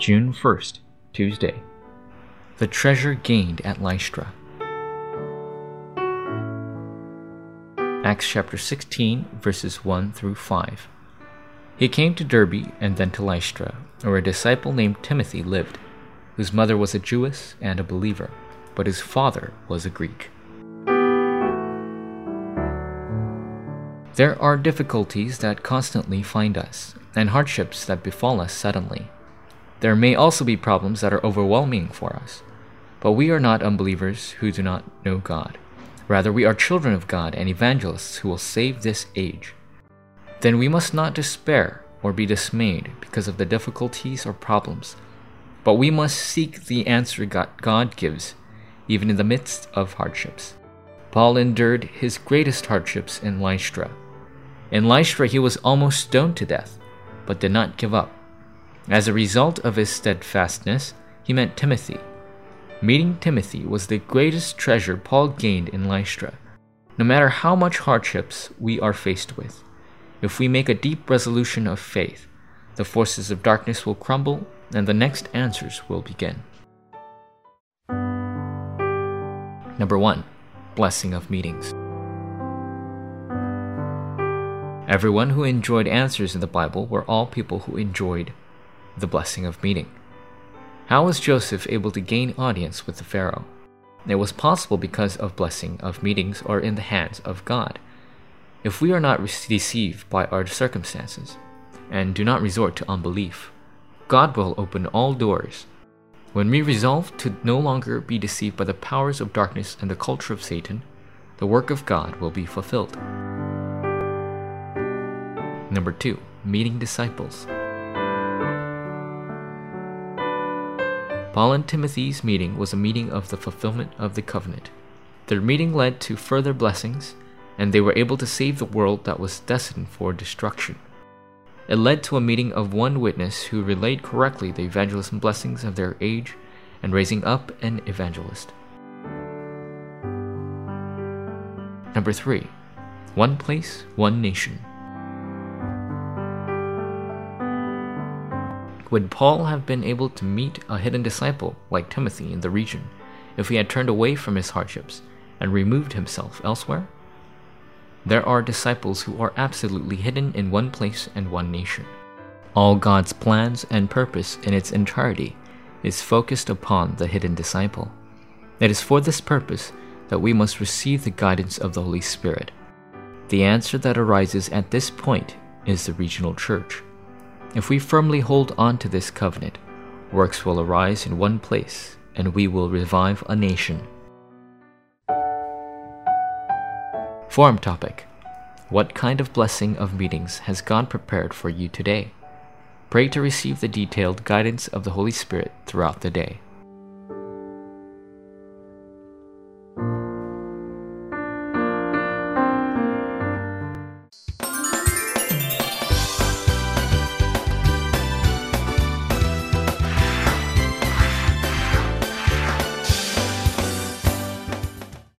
June 1st, Tuesday. The treasure gained at Lystra. Acts chapter 16, verses 1 through 5. He came to Derbe and then to Lystra, where a disciple named Timothy lived, whose mother was a Jewess and a believer, but his father was a Greek. There are difficulties that constantly find us, and hardships that befall us suddenly. There may also be problems that are overwhelming for us. But we are not unbelievers who do not know God. Rather, we are children of God and evangelists who will save this age. Then we must not despair or be dismayed because of the difficulties or problems, but we must seek the answer God gives, even in the midst of hardships. Paul endured his greatest hardships in Lystra. In Lystra, he was almost stoned to death, but did not give up. As a result of his steadfastness, he met Timothy. Meeting Timothy was the greatest treasure Paul gained in Lystra. No matter how much hardships we are faced with, if we make a deep resolution of faith, the forces of darkness will crumble and the next answers will begin. Number 1 Blessing of Meetings. Everyone who enjoyed answers in the Bible were all people who enjoyed the blessing of meeting. How was Joseph able to gain audience with the Pharaoh? It was possible because of blessing of meetings or in the hands of God. If we are not deceived by our circumstances and do not resort to unbelief, God will open all doors. When we resolve to no longer be deceived by the powers of darkness and the culture of Satan, the work of God will be fulfilled. Number 2. Meeting disciples. Paul and Timothy's meeting was a meeting of the fulfillment of the covenant. Their meeting led to further blessings, and they were able to save the world that was destined for destruction. It led to a meeting of one witness who relayed correctly the evangelism blessings of their age and raising up an evangelist. Number 3. One place, one nation. Would Paul have been able to meet a hidden disciple like Timothy in the region if he had turned away from his hardships and removed himself elsewhere? There are disciples who are absolutely hidden in one place and one nation. All God's plans and purpose in its entirety is focused upon the hidden disciple. It is for this purpose that we must receive the guidance of the Holy Spirit. The answer that arises at this point is the regional church. If we firmly hold on to this covenant, works will arise in one place, and we will revive a nation. Forum topic What kind of blessing of meetings has God prepared for you today? Pray to receive the detailed guidance of the Holy Spirit throughout the day.